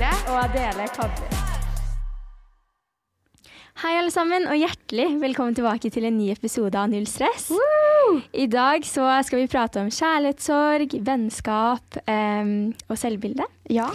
Leonore og Adele Kavli. Hei alle sammen, og hjertelig velkommen tilbake til en ny episode av Null stress. I dag så skal vi prate om kjærlighetssorg, vennskap um, og selvbilde. Ja,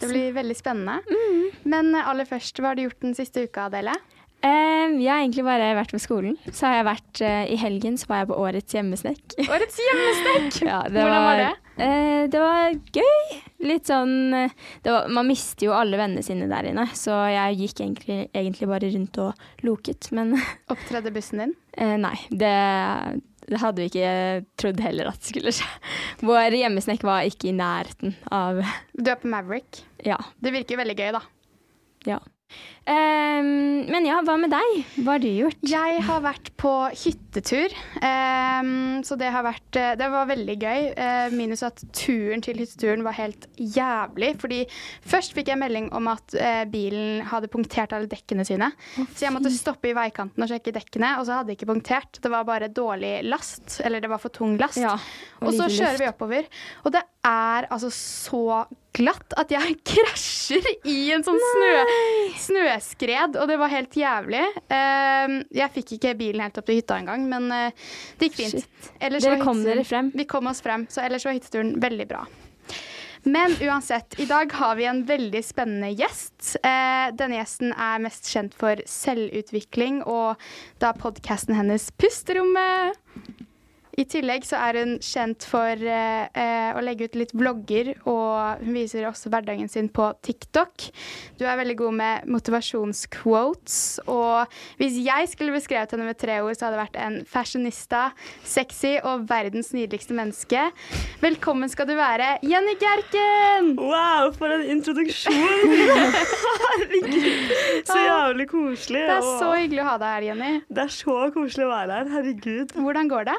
det blir veldig spennende. Men aller først, hva har du gjort den siste uka, Adele? Um, jeg har egentlig bare vært på skolen. Så har jeg vært uh, I helgen så var jeg på Årets hjemmesnekk. Årets hjemmesnekk? Ja, Hvordan var det? Eh, det var gøy. Litt sånn eh, det var, Man mister jo alle vennene sine der inne, så jeg gikk egentlig, egentlig bare rundt og loket. Men Opptredde bussen din? eh, nei, det, det hadde vi ikke trodd heller at skulle skje. Vår hjemmesnekk var ikke i nærheten av Du er på Maverick. Ja. Det virker veldig gøy, da. ja. Em, men ja, hva med deg? Hva har du gjort? Jeg har vært på hyttetur, Um, så det har vært eh, Det var veldig gøy. Uh, minus at turen til hytteturen var helt jævlig. Fordi først fikk jeg melding om at uh, bilen hadde punktert alle dekkene sine. så jeg måtte stoppe i veikanten og sjekke dekkene, og så hadde de ikke punktert. Det var bare dårlig last, eller det var for tung last. Ja, og så kjører luft. vi oppover, og det er altså så glatt at jeg krasjer i en sånn snø, snøskred, og det var helt jævlig. Ehm, jeg fikk ikke bilen helt opp til hytta engang, men eh, det gikk fint. Dere kom dere frem? Vi kom oss frem, så ellers var hytteturen veldig bra. Men uansett, i dag har vi en veldig spennende gjest. Eh, denne gjesten er mest kjent for selvutvikling og da podkasten hennes Pusterommet. I tillegg så er hun kjent for eh, eh, å legge ut litt vlogger, og hun viser også hverdagen sin på TikTok. Du er veldig god med motivasjonsquotes, og hvis jeg skulle beskrevet henne med tre ord, så hadde det vært en fashionista, sexy og verdens nydeligste menneske. Velkommen skal du være, Jenny Gerken! Wow, for en introduksjon! Herregud, så jævlig koselig. Det er så hyggelig å ha deg her, Jenny. det er så koselig å være her. Herregud. Hvordan går det?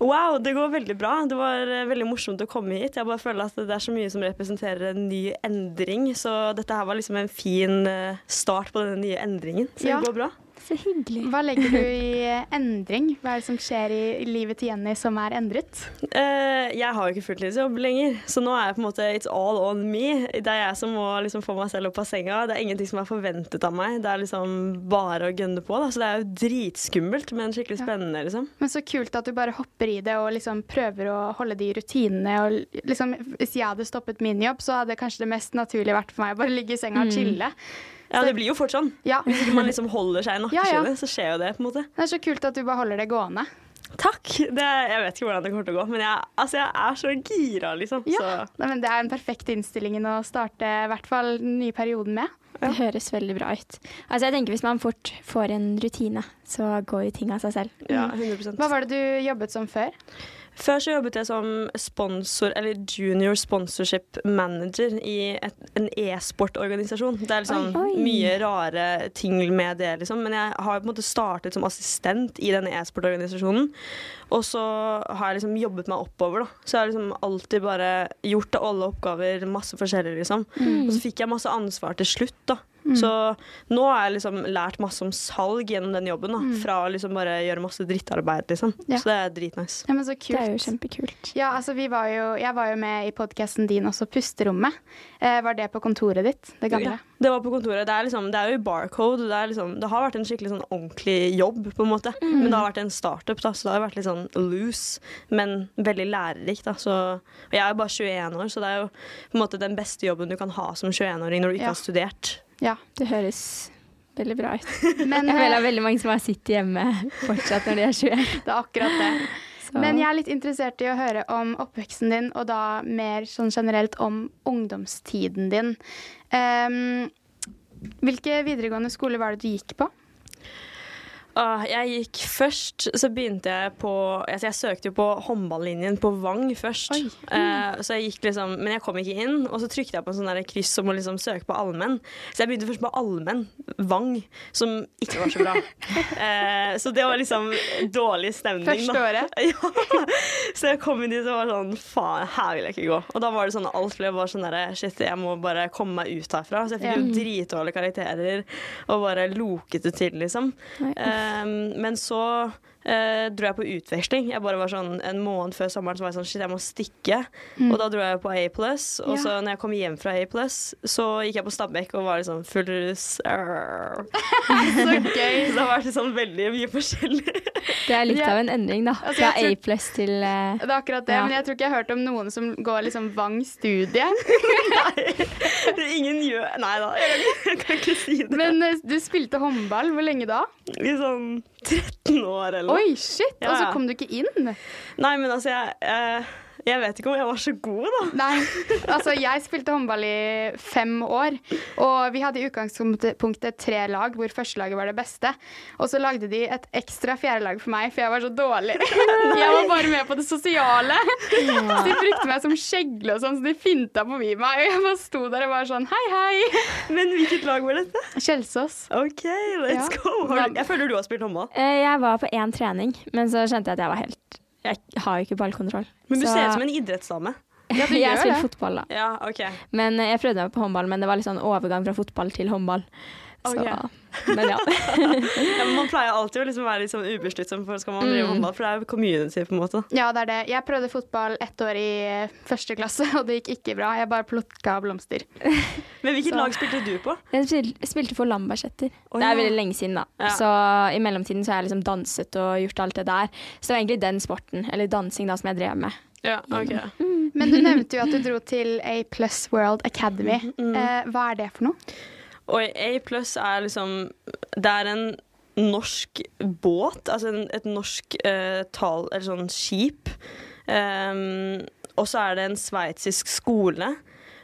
Wow, det går veldig bra. Det var eh, veldig morsomt å komme hit. Jeg bare føler at det er så mye som representerer en ny endring, så dette her var liksom en fin eh, start på denne nye endringen. Så Ja. det går bra. Så hyggelig. Hva legger du i endring? Hva er det som skjer i livet til Jenny som er endret? Uh, jeg har jo ikke fulltidsjobb lenger, så nå er jeg på en måte it's all on me. Det er jeg som må liksom få meg selv opp av senga. Det er ingenting som er forventet av meg. Det er liksom bare å gønne på. Da. Så det er jo dritskummelt, men skikkelig spennende, liksom. Men så kult at du bare hopper i det og liksom prøver å holde de rutinene. Og liksom, hvis jeg hadde stoppet min jobb, så hadde kanskje det mest naturlige vært for meg å bare ligge i senga og chille. Ja, det blir jo fort sånn. Ja. Hvis ikke man liksom holder seg i Ja, ja. nakkeskinnet, så skjer jo det, på en måte. Det er så kult at du bare holder det gående. Takk! Det, jeg vet ikke hvordan det kommer til å gå, men jeg, altså, jeg er så gira, liksom. Ja, Så Nei, men Det er den perfekte innstillingen å starte i hvert fall den nye perioden med. Det høres veldig bra ut. Altså jeg tenker Hvis man fort får en rutine, så går jo ting av seg selv. ja, 100 Hva var det du jobbet som før? Før så jobbet jeg som sponsor, eller junior sponsorship manager i et, en e-sportorganisasjon. Det er liksom Oi. Oi. mye rare ting med det, liksom. Men jeg har på en måte startet som assistent i denne e-sportorganisasjonen. Og så har jeg liksom jobbet meg oppover, da. Så jeg har liksom alltid bare gjort alle oppgaver, masse forskjellig, liksom. Og så fikk jeg masse ansvar til slutt, da. Så nå har jeg liksom lært masse om salg gjennom den jobben. Da, Fra å liksom bare gjøre masse drittarbeid, liksom. Ja. Så det er dritnice. Ja, men så kult. Det er jo kjempekult. Ja, altså vi var jo, jeg var jo med i podkasten din også, Pusterommet. Eh, var det på kontoret ditt? Det gamle? Ja, det var på kontoret. Det er, liksom, det er jo i Barcode. Det, er liksom, det har vært en skikkelig sånn ordentlig jobb, på en måte. Men det har vært en startup, da, så det har vært litt sånn loose, men veldig lærerikt. Da. Så, og jeg er jo bare 21 år, så det er jo på en måte den beste jobben du kan ha som 21-åring når du ikke Ja. har studert. Ja. Det høres veldig bra ut. Men Jeg føler det eh, er veldig mange som har sittet hjemme fortsatt når de er 21. det er akkurat det. Så. Men jeg er litt interessert i å høre om oppveksten din, og da mer sånn generelt om ungdomstiden din. Um, hvilke videregående skoler var det du gikk på? Ah, jeg gikk først, så begynte jeg på altså Jeg søkte jo på håndballinjen på Vang først. Oi. Eh, så jeg gikk liksom, Men jeg kom ikke inn, og så trykte jeg på en sånn kryss om å liksom søke på allmenn. Så jeg begynte først på allmenn, Vang, som ikke var så bra. eh, så det var liksom dårlig stemning. Første året? ja. Så jeg kom inn dit og var sånn Faen, her vil jeg ikke gå. Og da var det sånn alt ble bare sånn derre Shit, jeg må bare komme meg ut herfra. Så jeg fikk jo dritdårlige karakterer og bare loket det til, liksom. Nei, men så eh, dro jeg på utveksling. Jeg bare var sånn En måned før sommeren så var jeg sånn Shit, jeg må stikke. Og da dro jeg på A+. Og Ja. så når jeg kom hjem fra A+, så gikk jeg på Stabekk og var liksom full rus. Så gøy. Så det har vært sånn veldig mye forskjellig. Det er litt Ja. av en endring, da. Altså, Fra jeg A til eh, Det er akkurat det, Ja. men jeg tror ikke jeg har hørt om noen som går liksom Vang studie. nei, Ingen gjør Nei da, jeg kan, ikke- si det. Men eh, du spilte håndball, hvor lenge da? I sånn 13 år eller. Oi, shit! Ja, Og så kom du ikke inn? Nei, men altså, jeg, eh, jeg vet ikke om jeg var så god, da. Nei. Altså, jeg spilte håndball i fem år, og vi hadde i utgangspunktet tre lag, hvor førstelaget var det beste. Og så lagde de et ekstra fjerdelag for meg, for jeg var så dårlig. Jeg var bare med på det sosiale. Så de brukte meg som skjegle og sånn, så de finta på meg. Og jeg bare sto der og var sånn hei, hei. Men hvilket lag var dette? Kjelsås. OK, let's Ja. go. Jeg føler du har spilt håndball. eh, Jeg var på én trening, men så skjønte jeg at jeg var helt Jeg har jo ikke ballkontroll. Men du Så- ser ut som en idrettsdame. Ja, jeg spiller fotball, da. Ja, okay. Men eh, jeg prøvde meg på håndball, men det var litt sånn overgang fra fotball til håndball. Så, men ja. Ja, men man pleier alltid å liksom være litt sånn ubesluttsom for skal man drive Mm. håndball, for det er jo community, på en måte. Ja, det er det. Jeg prøvde fotball ett år i eh, første klasse, og det gikk ikke bra. Jeg bare plukka blomster. Men hvilket Så- lag spilte du på? Jeg spilte for Lambertseter. Å, det er veldig lenge siden, da. Ja. Så i mellomtiden så har jeg liksom danset og gjort alt det der. Så det var egentlig den sporten, eller dansing, da, som jeg drev med. Ja, ok. Men du nevnte jo at du dro til A Plus World Academy. Eh, hva er det for noe? Og A pluss er liksom Det er en norsk båt, altså en, et norsk eh, tal, eller sånn skip. Um, og så er det en sveitsisk skole.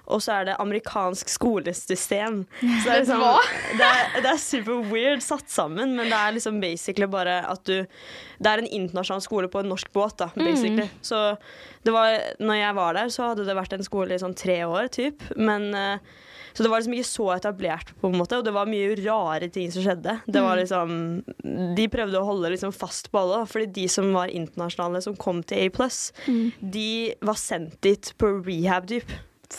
Og så er det amerikansk skolesystem. Så det er, liksom, det, er, det er super weird satt sammen, men det er liksom basically bare at du Det er en internasjonal skole på en norsk båt, da, basically. Så det var Når jeg var der, så hadde det vært en skole i sånn tre år, typ. Men eh, så det var liksom ikke så etablert, på en måte, og det var mye rare ting som skjedde. Det var liksom, De prøvde å holde liksom fast på alle, fordi de som var internasjonale, som kom til A+, de var sendt dit på rehab-dyp.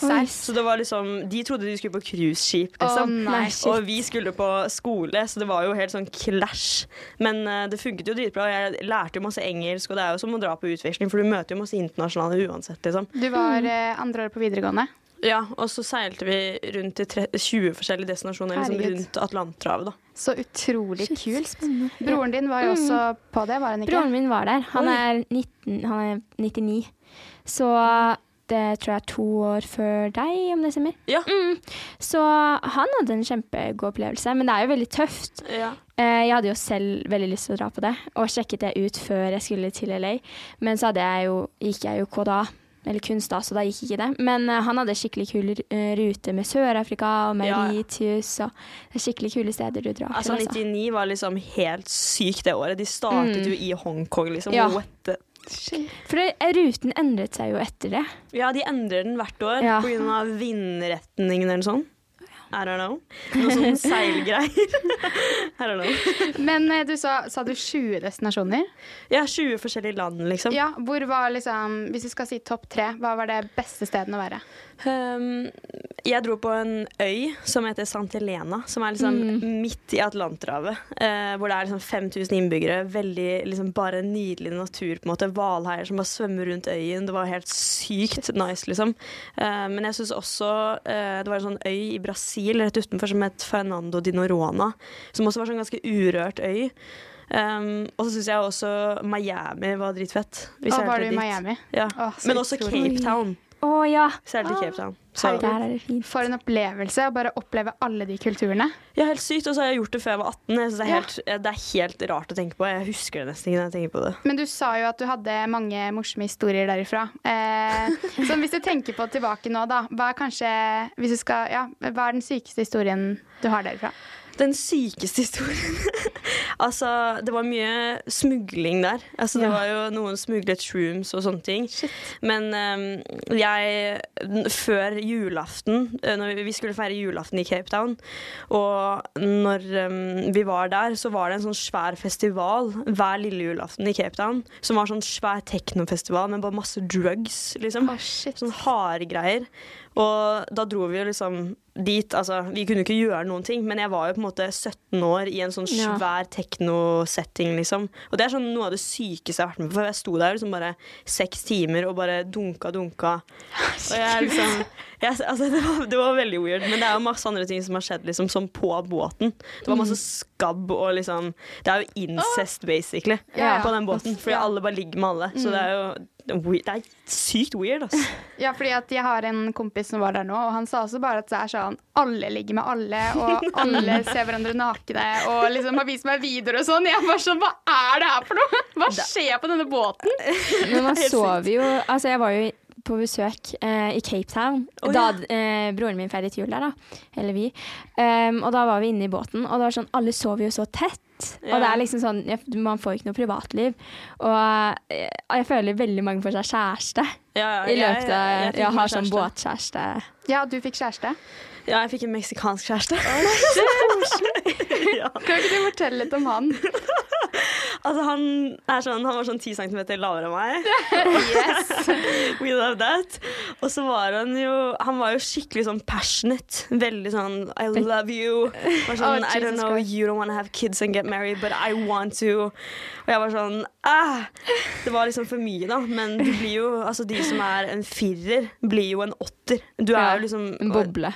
Oi. Så det var liksom, De trodde de skulle på cruiseskip, liksom. oh, og vi skulle på skole, så det var jo helt sånn clash. Men uh, det funket jo dritbra. Jeg lærte jo masse engelsk, og det er jo som å dra på utveksling, for du møter jo masse internasjonale uansett, liksom. Du var uh, andre år på videregående. Ja, og så seilte vi rundt i 20 forskjellige destinasjoner liksom rundt Atlanterhavet. da. Så utrolig kult. Broren din var jo også på det, var han ikke? Broren min var der. Han er, 19, han er 99. Så det tror jeg er to år før deg, om det stemmer. Ja. Mm. Så han hadde en kjempegod opplevelse, men det er jo veldig tøft. Ja. Eh, Jeg hadde jo selv veldig lyst til å dra på det, og sjekket det ut før jeg skulle til LA. Men så hadde jeg jo, gikk jeg jo KDA, eller kunst da, så da gikk ikke det. Men uh, han hadde skikkelig kul eh, rute med Sør-Afrika og Ja, ja. Og det er skikkelig kule steder du drar Altså, til. Altså. 99 var liksom helt sykt det året. De startet jo i Hongkong, liksom. Ja. What the- For det, ruten endret seg jo etter det. Ja, de endrer den hvert år Ja. av vindretningen eller sånn. I don't know. Noe sånn seilgreier. I don't know. Men eh, du sa, sa du 20 destinasjoner? Ja, 20 forskjellige land, liksom. Ja, hvor var liksom Hvis du skal si topp tre, hva var det beste stedet å være? Um, jeg dro på en øy som heter Sant Helena, som er liksom midt i Atlanterhavet. Uh, hvor det er liksom 5000 innbyggere. Veldig liksom bare nydelig natur. på en måte Hvalhaier som bare svømmer rundt øyen. Det var helt sykt nice, liksom. Uh, men jeg syns også uh, det var en sånn øy i Brasil rett utenfor som het Fernando di Norona. Som også var sånn ganske urørt øy. Um, og så syns jeg også Miami var dritfett. Hvis Å, var du i. Miami? Ja. Å, Men også. Cape Town. Å ja. Særlig til Cape Town. Så. Der er det fint. For en opplevelse å bare oppleve alle de kulturene. Ja, helt sykt. Og så har jeg gjort det før jeg var 18. Jeg det, er Ja. helt, det er helt rart å tenke på. Jeg husker det nesten ikke når jeg tenker på det. Men du sa jo at du hadde mange morsomme historier derifra. Eh, så hvis du tenker på tilbake nå, da. Hva er kanskje hvis du skal, ja, hva er den sykeste historien du har derifra? Den sykeste historien Altså, det var mye smugling der. Altså, Det Ja. var jo noen smuglet shrooms og sånne ting. Men um, jeg Før julaften, eh, når vi, skulle feire julaften i Cape Town, og når um, vi var der, så var det en sånn svær festival hver lille julaften i Cape Town. Som var sånn svær teknofestival med bare masse drugs, liksom. Sånn harde greier. Og da dro vi jo liksom dit. Altså, vi kunne ikke gjøre noen ting, men jeg var jo på en måte 17 år i en sånn Ja. svær teknosetting, liksom. Og det er sånn noe av det sykeste jeg har vært med på. For jeg sto der liksom bare seks timer og bare dunka, dunka. Og jeg liksom jeg, altså, det, var, det var veldig weird, men det er jo masse andre ting som har skjedd liksom, som på båten. Det var masse skabb og liksom Det er jo incest, basically, Ja, ja. på den båten. Fordi alle bare ligger med alle. Så det er jo Det er sykt weird, altså. Ja, fordi at jeg har en kompis som var der nå, og han sa også bare at det er sånn alle ligger med alle, og alle ser hverandre nakne, og liksom har vist meg videoer og sånn. Jeg var sånn, hva er det her for noe? Hva skjer på denne båten? Men man sover jo Altså, jeg var jo på besøk eh, i Cape Town Å, da eh, broren min feiret jul der, da. Eller vi. Um, og da var vi inne i båten, og det var sånn Alle sover jo så tett. Og det er liksom sånn jeg, Man får ikke noe privatliv. Og eh, jeg føler veldig mange får seg kjæreste Ja, ja, i løpet av jeg Jeg, fikk meg har sånn kjæreste. båtkjæreste. Ja, du fikk kjæreste. Ja, jeg fikk en meksikansk kjæreste. ja. Kan ikke du fortelle litt om han? Altså, han, er sånn, han var sånn 10 centimeter lavere enn meg. yes. We love that. Og så var han jo Han var jo skikkelig sånn passionate. Veldig sånn I love you. Var sånn, Oh, I don't know, you don't want to have kids and get married, but I want to. Og jeg var sånn ah! Det var liksom for mye, da. Men du blir jo Altså, de som er en firer, blir jo en åtter. Du er jo liksom En boble.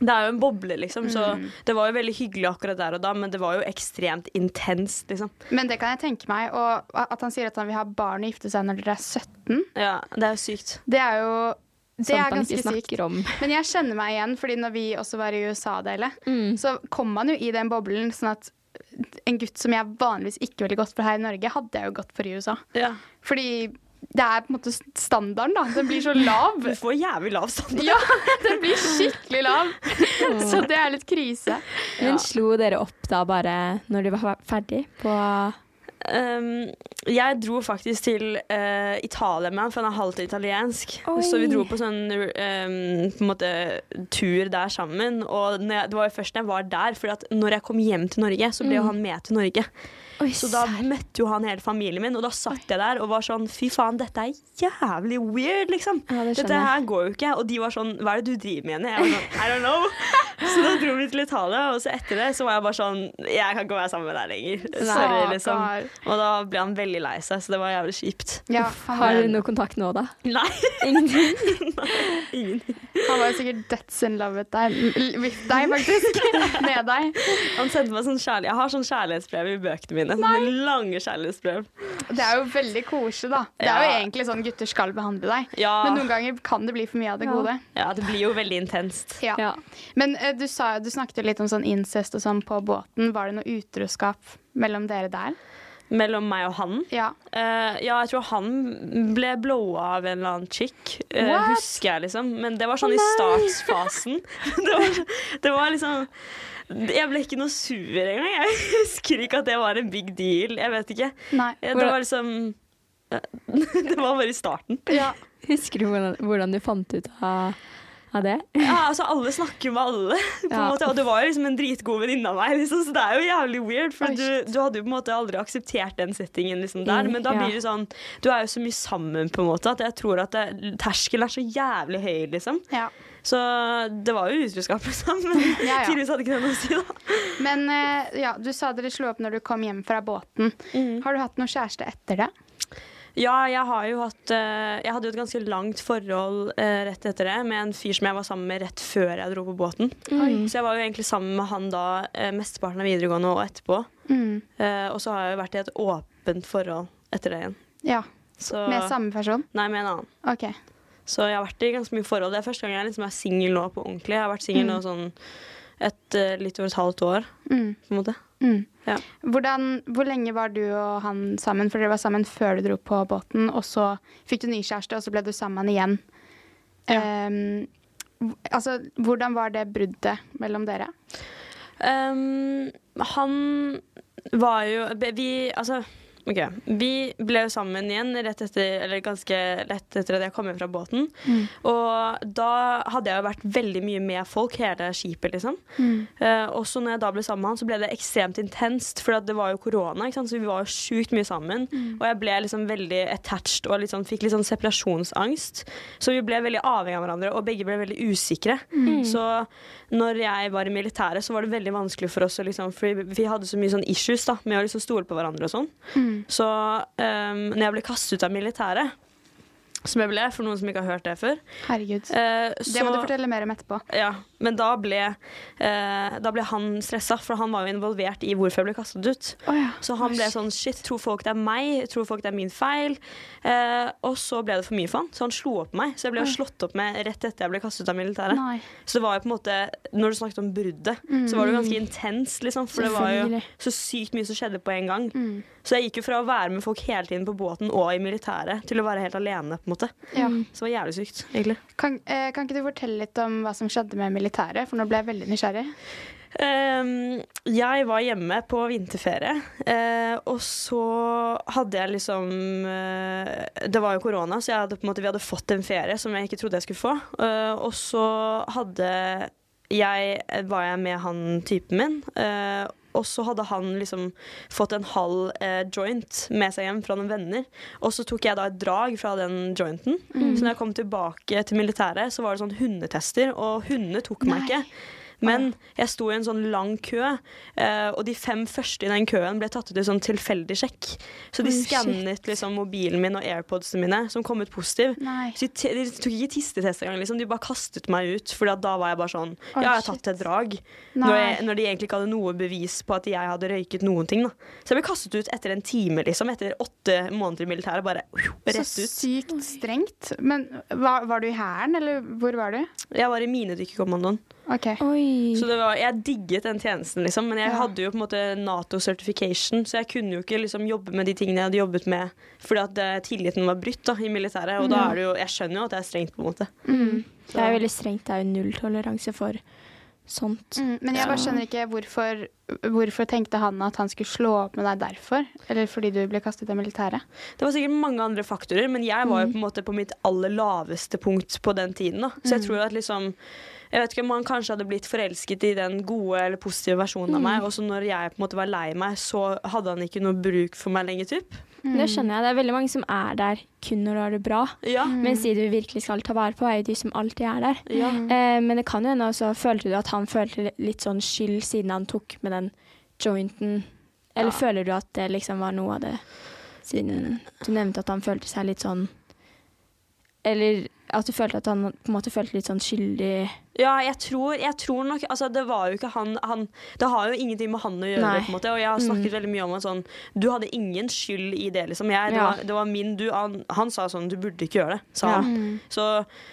Det er jo en boble, liksom. Så Mm. det var jo veldig hyggelig akkurat der og da, men det var jo ekstremt intenst, liksom. Men det kan jeg tenke meg. Og at han sier at han vil ha barn og gifte seg når dere er 17, Ja, det er jo sykt. det er jo det er ganske sykt. om. Men jeg kjenner meg igjen, fordi når vi også var i USA, Dele, Mm. så kom man jo i den boblen sånn at en gutt som jeg vanligvis ikke ville gått for her i Norge, hadde jeg jo gått for i USA. Ja. Fordi det er på en måte standarden, da. Den blir så lav. Du får jævlig lav standard. Ja, den blir skikkelig lav. Så det er litt krise. Men slo dere opp da bare når du var ferdig på Um, jeg dro faktisk til uh, Italia med han, for han er halvt italiensk. Oi. Så vi dro på sånn um, på en måte, tur der sammen. Og når jeg, det var jo først da jeg var der, for når jeg kom hjem til Norge, så ble jo han med til Norge. Oi, Så da møtte jo han hele familien min, og da satt jeg der og var sånn Fy faen, dette er jævlig weird, liksom. Ja, det dette her går jo ikke. Og de var sånn Hva er det du driver med, Jenny? Jeg var sånn I don't know. Så da dro vi til Italia, og så etter det så var jeg bare sånn Jeg kan ikke være sammen med deg lenger. Sorry, liksom. Og da ble han veldig lei seg, så det var jævlig kjipt. Ja, Har dere noe kontakt nå, da? Nei, Ingenting? ingenting. han var jo sikkert døds in love with deg, with deg faktisk. Med deg. Han sendte meg sånn kjærlighet Jeg har sånn kjærlighetsbrev i bøkene mine. Sånne lange kjærlighetsbrev. Det er jo veldig koselig, da. Det er jo egentlig sånn gutter skal behandle deg. Ja. Men noen ganger kan det bli for mye av det Ja. gode. Ja, det blir jo veldig intenst. Ja. Ja. Men uh, du, sa, du snakket jo litt om sånn incest og sånn på båten. Var det noe utroskap mellom dere der? Mellom meg og han. Ja. Uh, ja, jeg tror han ble blowa av en eller annen chick, Uh, husker jeg liksom. Men det var sånn i startsfasen. det, var, det var liksom Jeg ble ikke noe sur engang. Jeg husker ikke at det var en big deal. Jeg vet ikke. Nei. Det var liksom Det var bare i starten. Ja. Husker du hvordan, hvordan du fant ut av av det. Ja, altså Alle snakker med alle, på en Ja. måte, og du var jo liksom en dritgod venninne av meg. Liksom, så det er jo jævlig weird, for du, du hadde jo på en måte aldri akseptert den settingen liksom der. Mm, Men da ja. blir det sånn Du er jo så mye sammen, på en måte, at jeg tror at det, terskelen er så jævlig høy, liksom. Ja. Så det var jo utroskap, liksom. Men Ja, ja. tydeligvis hadde ikke det noe å si, da. Men eh, ja, du sa dere slo opp når du kom hjem fra båten. Mm. Har du hatt noe kjæreste etter det? Ja, jeg har jo hatt eh, Jeg hadde jo et ganske langt forhold eh, rett etter det med en fyr som jeg var sammen med rett før jeg dro på båten. Mm. Så jeg var jo egentlig sammen med han da eh, mesteparten av videregående og etterpå. Mm. Og så har jeg jo vært i et åpent forhold etter det igjen. Ja. Så, Med samme person? Nei, med en annen. OK. Så jeg har vært i ganske mye forhold. Det er første gang jeg liksom er singel nå på ordentlig. Jeg har vært singel nå sånn et, eh, litt over et halvt år, Mm. på en måte. Mm. Ja. Hvordan, hvor lenge var du og han sammen? For dere var sammen før du dro på båten, og så fikk du ny kjæreste, og så ble du sammen igjen. Ja. Um, altså, hvordan var det bruddet mellom dere? Um, han var jo Vi Altså, OK. Vi ble jo sammen igjen rett etter, eller ganske lett etter at jeg kom hjem fra båten. Og da hadde jeg jo vært veldig mye med folk, hele skipet, liksom. Eh, og så når jeg da ble sammen med han, så ble det ekstremt intenst, for det var jo korona, ikke sant? så vi var jo sjukt mye sammen. Og jeg ble liksom veldig attached og sånn, fikk litt sånn separasjonsangst. Så vi ble veldig avhengig av hverandre, og begge ble veldig usikre. Så når jeg var i militæret, så var det veldig vanskelig for oss å liksom For vi hadde så mye sånn issues da, med å liksom stole på hverandre og sånn. Så um, når jeg ble kastet ut av militæret, som jeg ble, for noen som ikke har hørt det før Herregud. eh, Det må du fortelle mer om etterpå. ja, men da ble, eh, da ble han stressa, for han var jo involvert i hvorfor jeg ble kastet ut. Oh, ja. Så han ble sånn shit, tror folk det er meg? Tror folk det er min feil? Eh, og så ble det for mye for han, så han slo opp meg. Så jeg ble jo slått opp med rett etter jeg ble kastet ut av militæret. Nei. Så det var jo på en måte, når du snakket om bruddet, så var det jo ganske intenst, liksom. For det var jo så sykt mye som skjedde på en gang. Så jeg gikk jo fra å være med folk hele tiden på båten og i militæret, til å være helt alene, på en måte. Ja. Så det var jævlig sykt, egentlig. Kan, eh, kan ikke du fortelle litt om hva som skjedde med militæret? For nå ble jeg veldig nysgjerrig. Um, jeg var hjemme på vinterferie, uh, og så hadde jeg liksom uh, Det var jo korona, så jeg hadde, på en måte, vi hadde fått en ferie som jeg ikke trodde jeg skulle få. Uh, og så hadde jeg var jeg med han typen min. Og så hadde han liksom fått en halv eh, joint med seg hjem fra noen venner. Og så tok jeg da et drag fra den jointen. Så når jeg kom tilbake til militæret, så var det sånn hundetester, og hundene tok meg ikke. Men jeg sto i en sånn lang kø, eh, og de fem første i den køen ble tatt ut i sånn tilfeldig sjekk. Så de oh, skannet liksom mobilen min og airpodsene mine, som kom ut positiv. Nei. Så de, de tok ikke tistetest engang, liksom. De bare kastet meg ut. For da var jeg bare sånn Ja, jeg har tatt et drag. Når, jeg, når de egentlig ikke hadde noe bevis på at jeg hadde røyket noen ting. Da. Så jeg ble kastet ut etter en time, liksom. Etter åtte måneder i militæret. Bare rett Så sykt strengt. Men var, var du i hæren, eller hvor var du? Jeg var i minedykkerkommandoen. OK. Oi. Så det var, jeg digget den tjenesten, liksom. Men jeg Ja. hadde jo på en måte Nato certification, så jeg kunne jo ikke liksom jobbe med de tingene jeg hadde jobbet med fordi at uh, tilliten var brutt da, i militæret. Og da er det jo Jeg skjønner jo at det er strengt, på en måte. Det er jo veldig strengt. Det er jo nulltoleranse for sånt. Mm, men jeg bare skjønner ikke hvorfor, hvorfor tenkte han at han skulle slå opp med deg derfor? Eller fordi du ble kastet i militæret? Det var sikkert mange andre faktorer, men jeg var jo på en måte på mitt aller laveste punkt på den tiden. da. Så jeg tror at liksom jeg vet ikke om han kanskje hadde blitt forelsket i den gode eller positive versjonen av meg, og så når jeg på en måte var lei meg, så hadde han ikke noe bruk for meg lenger, typ. Det skjønner jeg. Det er veldig mange som er der kun når du har det bra. Ja. Mens de du virkelig skal ta vare på, er jo de som alltid er der. Ja. Eh, men det kan jo hende også følte du at han følte litt sånn skyld siden han tok med den jointen. Eller føler du at det liksom var noe av det siden du nevnte at han følte seg litt sånn Eller at du følte at han på en måte følte litt sånn skyldig Ja, jeg tror, jeg tror nok Altså, det var jo ikke han, han Det har jo ingenting med han å gjøre, Nei. på en måte. Og jeg har snakket veldig mye om at sånn Du hadde ingen skyld i det, liksom. Jeg, det, Ja. var, det var min du, han, han sa sånn Du burde ikke gjøre det, sa Ja. han. Så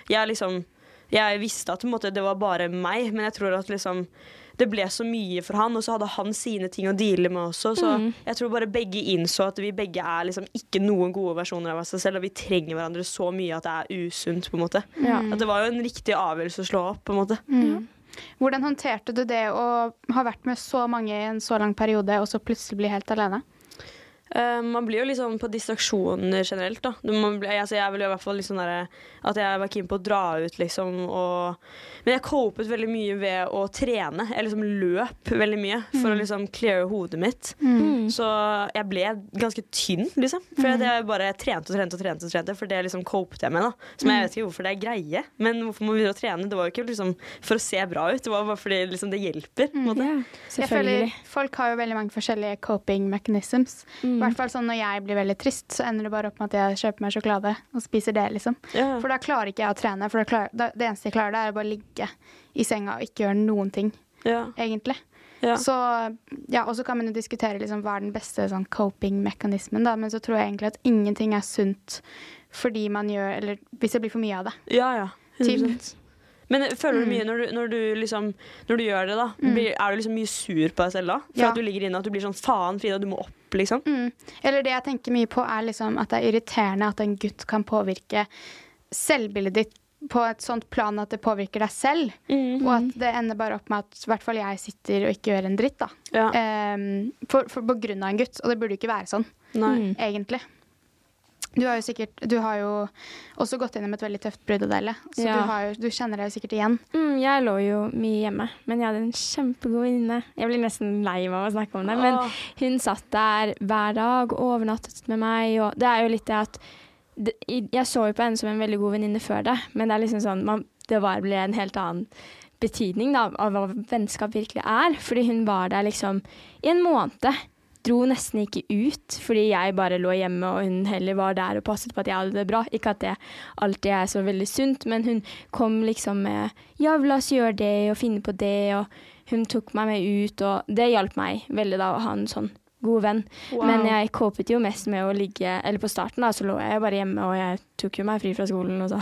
jeg liksom Jeg visste at på en måte, det var bare meg, men jeg tror at liksom det ble så mye for han, og så hadde han sine ting å deale med også. Så jeg tror bare begge innså at vi begge er liksom ikke noen gode versjoner av oss selv, og vi trenger hverandre så mye at det er usunt, på en måte. Ja. At det var jo en riktig avgjørelse å slå opp, på en måte. Hvordan håndterte du det å ha vært med så mange i en så lang periode, og så plutselig bli helt alene? Eh, man blir jo sånn på distraksjoner generelt, da. Man blir, altså, jeg vil jo i hvert fall liksom sånn derre At jeg var keen på å dra ut, liksom, og Men jeg copet veldig mye ved å trene. Jeg liksom løp veldig mye for å liksom cleare hodet mitt. Så jeg ble ganske tynn, liksom. For mm. jeg bare trente og trente og trente, og trente for det liksom copet jeg med, da. Som jeg vet ikke hvorfor det er greie, men hvorfor man begynner å trene? Det var jo ikke liksom for å se bra ut, det var bare fordi liksom det hjelper. på en måte. Ja, Jeg føler. Folk har jo veldig mange forskjellige coping mechanisms. I hvert fall sånn Når jeg blir veldig trist, så ender det bare opp med at jeg kjøper meg sjokolade og spiser det. liksom. Yeah. For da klarer ikke jeg å trene. For klarer, da, det eneste jeg klarer, det er å bare ligge i senga og ikke gjøre noen ting, yeah. egentlig. Yeah. Så, ja, Og så kan man jo diskutere liksom, hva er den beste sånn, coping-mekanismen, da. Men så tror jeg egentlig at ingenting er sunt fordi man gjør Eller hvis det blir for mye av det. Ja, ja. Typ. 100%. Men føler du mye når du, når du liksom Når du gjør det, da, blir, er du liksom mye sur på deg selv da? For Ja. at du ligger inne at du blir sånn faen, Frida, du må opp, liksom? Mm. Eller det jeg tenker mye på, er liksom at det er irriterende at en gutt kan påvirke selvbildet ditt på et sånt plan at det påvirker deg selv. Og at det ender bare opp med at i hvert fall jeg sitter og ikke gjør en dritt. da. Ja. Um, for, for, på grunn av en gutt. Og det burde jo ikke være sånn, Nei. egentlig. Du har sikkert Du har jo også gått gjennom et veldig tøft brudd, Adele. Så Ja. du, har jo, du kjenner deg jo sikkert igjen. Mm, jeg lå jo mye hjemme, men jeg hadde en kjempegod venninne. Jeg blir nesten lei meg av å snakke om det, men Åh. hun satt der hver dag og overnattet med meg. Og det er jo litt det at det, Jeg så jo på henne som en veldig god venninne før det, men det er liksom sånn man, Det var, ble en helt annen betydning da, av hva vennskap virkelig er. Fordi hun var der liksom i en måned. Dro nesten ikke ut fordi jeg bare lå hjemme og hun heller var der og passet på at jeg hadde det bra. Ikke at det alltid er så veldig sunt, men hun kom liksom med Ja, la oss gjøre det og finne på det, og hun tok meg med ut, og det hjalp meg veldig da å ha en sånn god venn. Men jeg copet jo mest med å ligge Eller på starten da, så lå jeg bare hjemme, og jeg tok jo meg fri fra skolen og så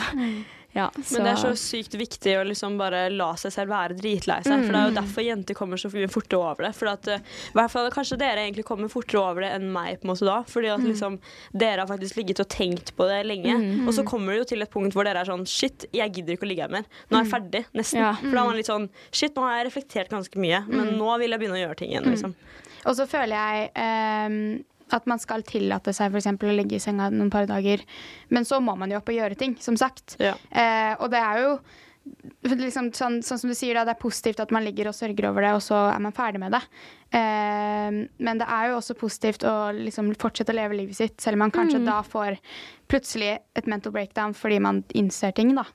Ja, så Men det er så sykt viktig å liksom bare la seg selv være dritlei seg. For det er jo derfor jenter kommer så mye fortere over det. For at, eh, i hvert fall Kanskje dere egentlig kommer fortere over det enn meg, på en måte da. Fordi at liksom dere har faktisk ligget og tenkt på det lenge. Og så kommer det jo til et punkt hvor dere er sånn Shit, jeg gidder ikke å ligge her mer. Nå er jeg ferdig, nesten. Ja. For da er man litt sånn Shit, nå har jeg reflektert ganske mye, men nå vil jeg begynne å gjøre ting igjen, liksom. Og så føler jeg ehm, at man skal tillate seg f.eks. å ligge i senga noen par dager. Men så må man jo opp og gjøre ting, som sagt. Ja. Eh, og det er jo liksom, sånn, sånn som du sier, da, det er positivt at man ligger og sørger over det, og så er man ferdig med det. Eh, men det er jo også positivt å liksom fortsette å leve livet sitt, selv om man kanskje da får plutselig et mental breakdown fordi man innser ting. da.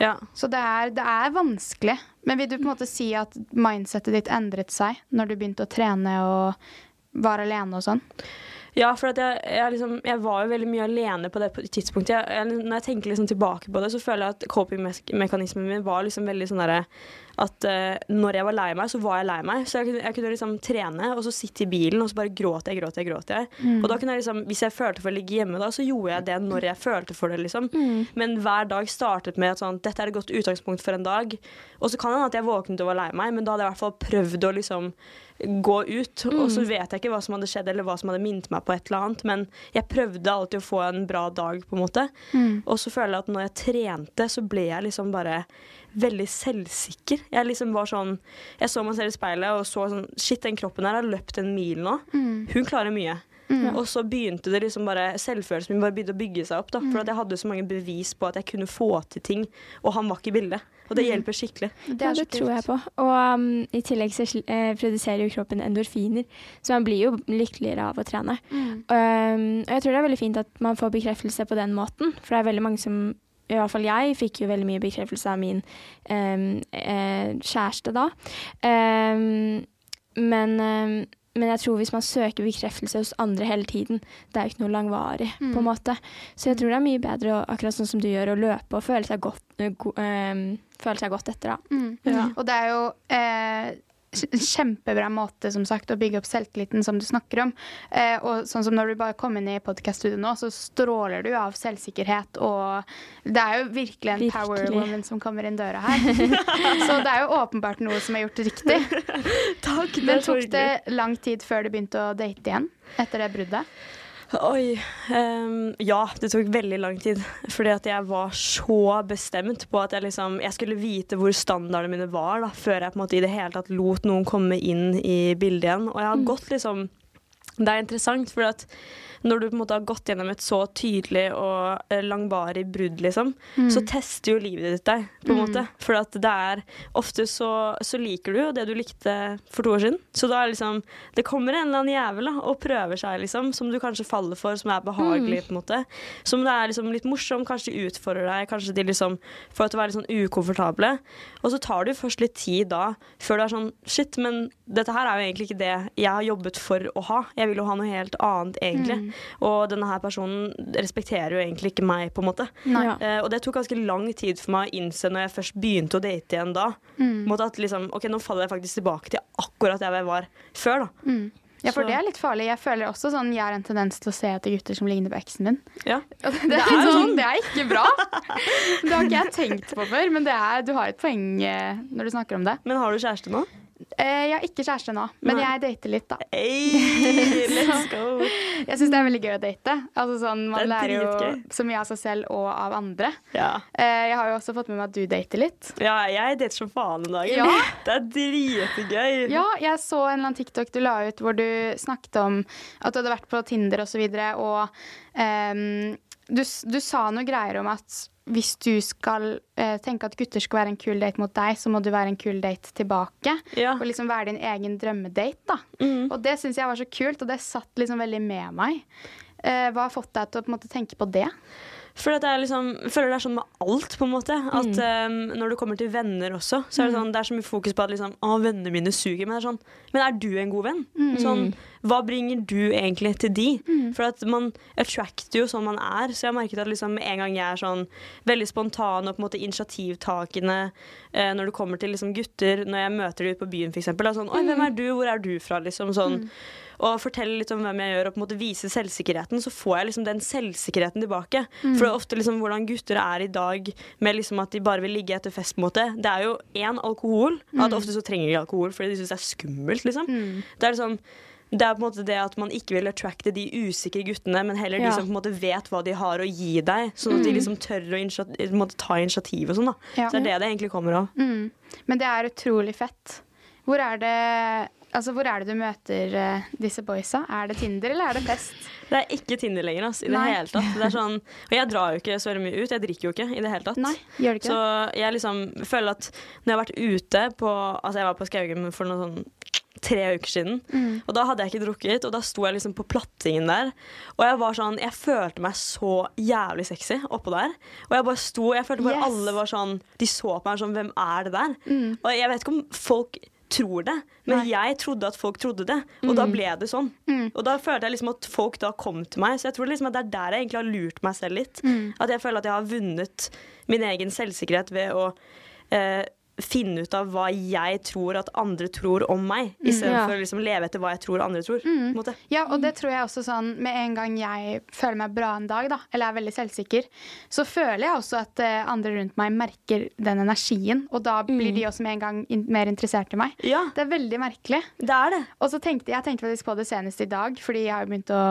Ja. Så det er, det er vanskelig. Men vil du på en måte si at mindsettet ditt endret seg når du begynte å trene og var alene og sånn? Ja, for jeg, jeg, liksom, jeg var jo veldig mye alene på det tidspunktet. Jeg, når jeg tenker liksom tilbake på det, så føler jeg at coping-mekanismen min var liksom veldig sånn derre at uh, når jeg var lei meg, så var jeg lei meg. Så jeg kunne, jeg kunne liksom trene, og så sitte i bilen, og så bare gråte jeg, gråte jeg, gråte jeg. Og da kunne jeg liksom, hvis jeg følte for å ligge hjemme da, så gjorde jeg det når jeg følte for det, liksom. Men hver dag startet med at sånn, dette er et godt utgangspunkt for en dag. Og så kan det hende at jeg våknet og var lei meg, men da hadde jeg i hvert fall prøvd å liksom gå ut. Og så vet jeg ikke hva som hadde skjedd, eller hva som hadde minnet meg på et eller annet, men jeg prøvde alltid å få en bra dag, på en måte. Og så føler jeg at når jeg trente, så ble jeg liksom bare veldig selvsikker. Jeg liksom var sånn Jeg så meg selv i speilet og så sånn Shit, den kroppen her har løpt en mil nå. Hun klarer mye. Og så begynte det liksom bare selvfølelsen min bare begynte å bygge seg opp. da For at jeg hadde så mange bevis på at jeg kunne få til ting, og han var ikke i bildet. Og det hjelper skikkelig. ja, det tror jeg på. Og um, i tillegg så eh, produserer jo kroppen endorfiner, så man blir jo lykkeligere av å trene. Um, og jeg tror det er veldig fint at man får bekreftelse på den måten, for det er veldig mange som i hvert fall jeg fikk jo veldig mye bekreftelse av min um, uh, kjæreste da. Um, men, um, men jeg tror hvis man søker bekreftelse hos andre hele tiden, det er jo ikke noe langvarig, på en måte. Så jeg tror det er mye bedre, å, akkurat sånn som du gjør, å løpe og føle seg godt, uh, go, føle seg godt etter, da. Mm. Og det er jo eh, kjempebra måte som sagt, å bygge opp selvtilliten som du snakker om. Eh, og sånn som når du bare kom inn i podkaststudioet nå, så stråler du av selvsikkerhet. Og det er jo virkelig en power woman som kommer inn døra her. så det er jo åpenbart noe som er gjort riktig. Takk, Men tok det lang tid før du begynte å date igjen etter det bruddet? Oi. Um, ja, det tok veldig lang tid. Fordi at jeg var så bestemt på at jeg liksom Jeg skulle vite hvor standardene mine var, da, før jeg på en måte i det hele tatt lot noen komme inn i bildet igjen. Og jeg har gått liksom det er interessant, fordi at når du på en måte har gått gjennom et så tydelig og eh, langvarig brudd, liksom, så tester jo livet ditt deg, på en måte. For at det er Ofte så, så liker du jo det du likte for to år siden. Så da er liksom Det kommer en eller annen jævel da, og prøver seg, liksom, som du kanskje faller for, som er behagelig, på en måte. Som det er liksom litt morsom, kanskje de utfordrer deg, kanskje de liksom får deg til å være litt sånn ukomfortable. Og så tar det jo først litt tid da, før du er sånn Shit, men dette her er jo egentlig ikke det jeg har jobbet for å ha. Jeg vil jo ha noe helt annet, egentlig. Og denne her personen respekterer jo egentlig ikke meg, på en måte. Eh, og det tok ganske lang tid for meg å innse når jeg først begynte å date igjen da. mm. at liksom, ok, Nå faller jeg faktisk tilbake til akkurat der jeg var før. da. Ja, for Så- det er litt farlig. Jeg føler også sånn Jeg har en tendens til å se etter gutter som ligner på eksen min. Ja. Det, det, er sånn, sånn. det er ikke bra. Det har ikke jeg tenkt på før, men det er, du har et poeng eh, når du snakker om det. Men har du kjæreste nå? Eh, jeg har ikke kjæreste nå, men Nei. jeg dater litt, da. Hey, let's go! Jeg syns det er veldig gøy å date. Altså sånn, Man er lærer jo så mye av seg selv og av andre. Ja. Eh, jeg har jo også fått med meg at du dater litt. ja, jeg dater som faen om dagen. Ja. Det er dritgøy. Ja, jeg så en eller annen TikTok du la ut hvor du snakket om at du hadde vært på Tinder osv., og, så videre, og um, du, du sa noe greier om at hvis du skal eh, tenke at gutter skal være en kul date mot deg, så må du være en kul date tilbake. Ja. Og liksom være din egen drømmedate, da. Mm. Og det syns jeg var så kult, og det satt liksom veldig med meg. Eh, hva har fått deg til å på måte tenke på det? For liksom, jeg føler det er sånn med alt, på en måte. At um, når det kommer til venner også, så er det sånn, det er så mye fokus på at liksom, å, vennene mine suger. Men er sånn, men er du en god venn? Sånn, hva bringer du egentlig til de? For at man attracter jo sånn man er. Så jeg har merket at liksom, en gang jeg er sånn veldig spontan og på en måte initiativtakende eh, når det kommer til liksom, gutter, når jeg møter dem ute på byen f.eks. Sånn, Oi, hvem er du? Hvor er du fra? Liksom, sånn. Og fortelle litt om hvem jeg gjør, og på en måte vise selvsikkerheten, så får jeg liksom den selvsikkerheten tilbake. For det er ofte liksom hvordan gutter er i dag med liksom at de bare vil ligge etter fest. på en måte. Det er jo én alkohol, og at ofte så trenger de alkohol fordi de syns det er skummelt. liksom. Det er liksom det er på en måte det at man ikke vil attracte de usikre guttene, men heller de Ja. som på en måte vet hva de har å gi deg, sånn at de liksom tør å initiativ, ta initiativ og sånn. da. Ja. Så det er det det egentlig kommer av. Mm. Men det er utrolig fett. Hvor er det Altså, hvor er det du møter uh, disse boysa? Er det Tinder, eller er det fest? Det er ikke Tinder lenger, altså, i det Nei. hele tatt. Det er sånn, og jeg drar jo ikke så veldig mye ut, jeg drikker jo ikke i det hele tatt. Nei, gjør det ikke Så jeg liksom føler at når jeg har vært ute på Altså, jeg var på Skaugum for noe sånn tre uker siden, Mm. og da hadde jeg ikke drukket, og da sto jeg liksom på plattingen der, og jeg var sånn Jeg følte meg så jævlig sexy oppå der, og jeg bare sto Jeg følte bare Yes. alle var sånn De så på meg sånn Hvem er det der? Mm. Og jeg vet ikke om folk tror det, men jeg trodde at folk trodde det, og Mm. da ble det sånn. Og da følte jeg liksom at folk da kom til meg, så jeg tror liksom at det er der jeg egentlig har lurt meg selv litt. Mm. At jeg føler at jeg har vunnet min egen selvsikkerhet ved å eh, finne ut av hva jeg tror at andre tror om meg, istedenfor Ja. å liksom leve etter hva jeg tror andre tror. Mm. måte. Ja, og det tror jeg også sånn Med en gang jeg føler meg bra en dag, da, eller er veldig selvsikker, så føler jeg også at uh, andre rundt meg merker den energien. Og da blir de også med en gang in mer interessert i meg. Ja, Det er veldig merkelig. det er det. Og så tenkte jeg tenkte faktisk på det senest i dag, fordi jeg har begynt å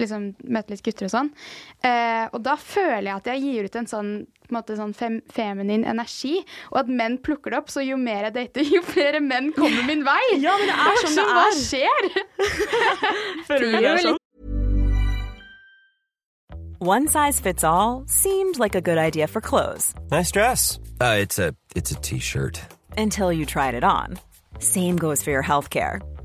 liksom, møte litt gutter og sånn. uh, og da føler jeg at jeg gir ut en sånn, på en måte, sånn fem, feminin energi, og at menn plukker det opp. Så jo mer jeg dater, jo flere menn kommer min vei. Ja, men det er sånn det Hva er. skjer? Føler du det er sånn? One size fits all seemed like a good idea for clothes Nice dress. Uh, it's a it's a t-shirt. until you tried it on. Same goes for your healthcare.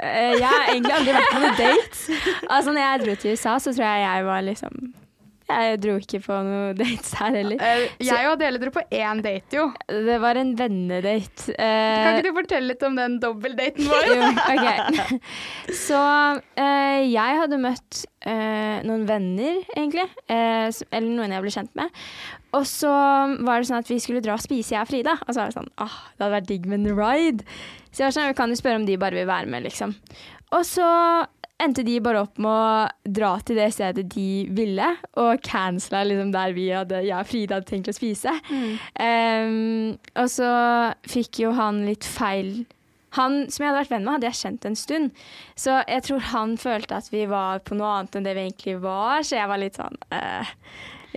Eh, Jeg har egentlig aldri vært på noen date. Altså, når jeg dro til USA, så tror jeg jeg var liksom Jeg dro ikke på noen dates her heller. Eh, Jeg og Adele dro på én date, jo. Det var en vennedate. Eh, Kan ikke du fortelle litt om den dobbeltdaten vår? jo, ok. Så eh, jeg hadde møtt noen venner, egentlig. Eller noen jeg ble kjent med. Og så var det sånn at vi skulle dra og spise, jeg og Frida. Og så var det sånn åh, det hadde vært digg med en ride. Så jeg var sånn, vi kan jo spørre om de bare vil være med, liksom. Og så endte de bare opp med å dra til det stedet de ville, og cancela liksom der vi hadde, jeg og Frida hadde tenkt å spise. Em, og så fikk jo han litt feil han som jeg hadde vært venn med, hadde jeg kjent en stund. Så jeg tror han følte at vi var på noe annet enn det vi egentlig var. Så jeg var litt sånn eh,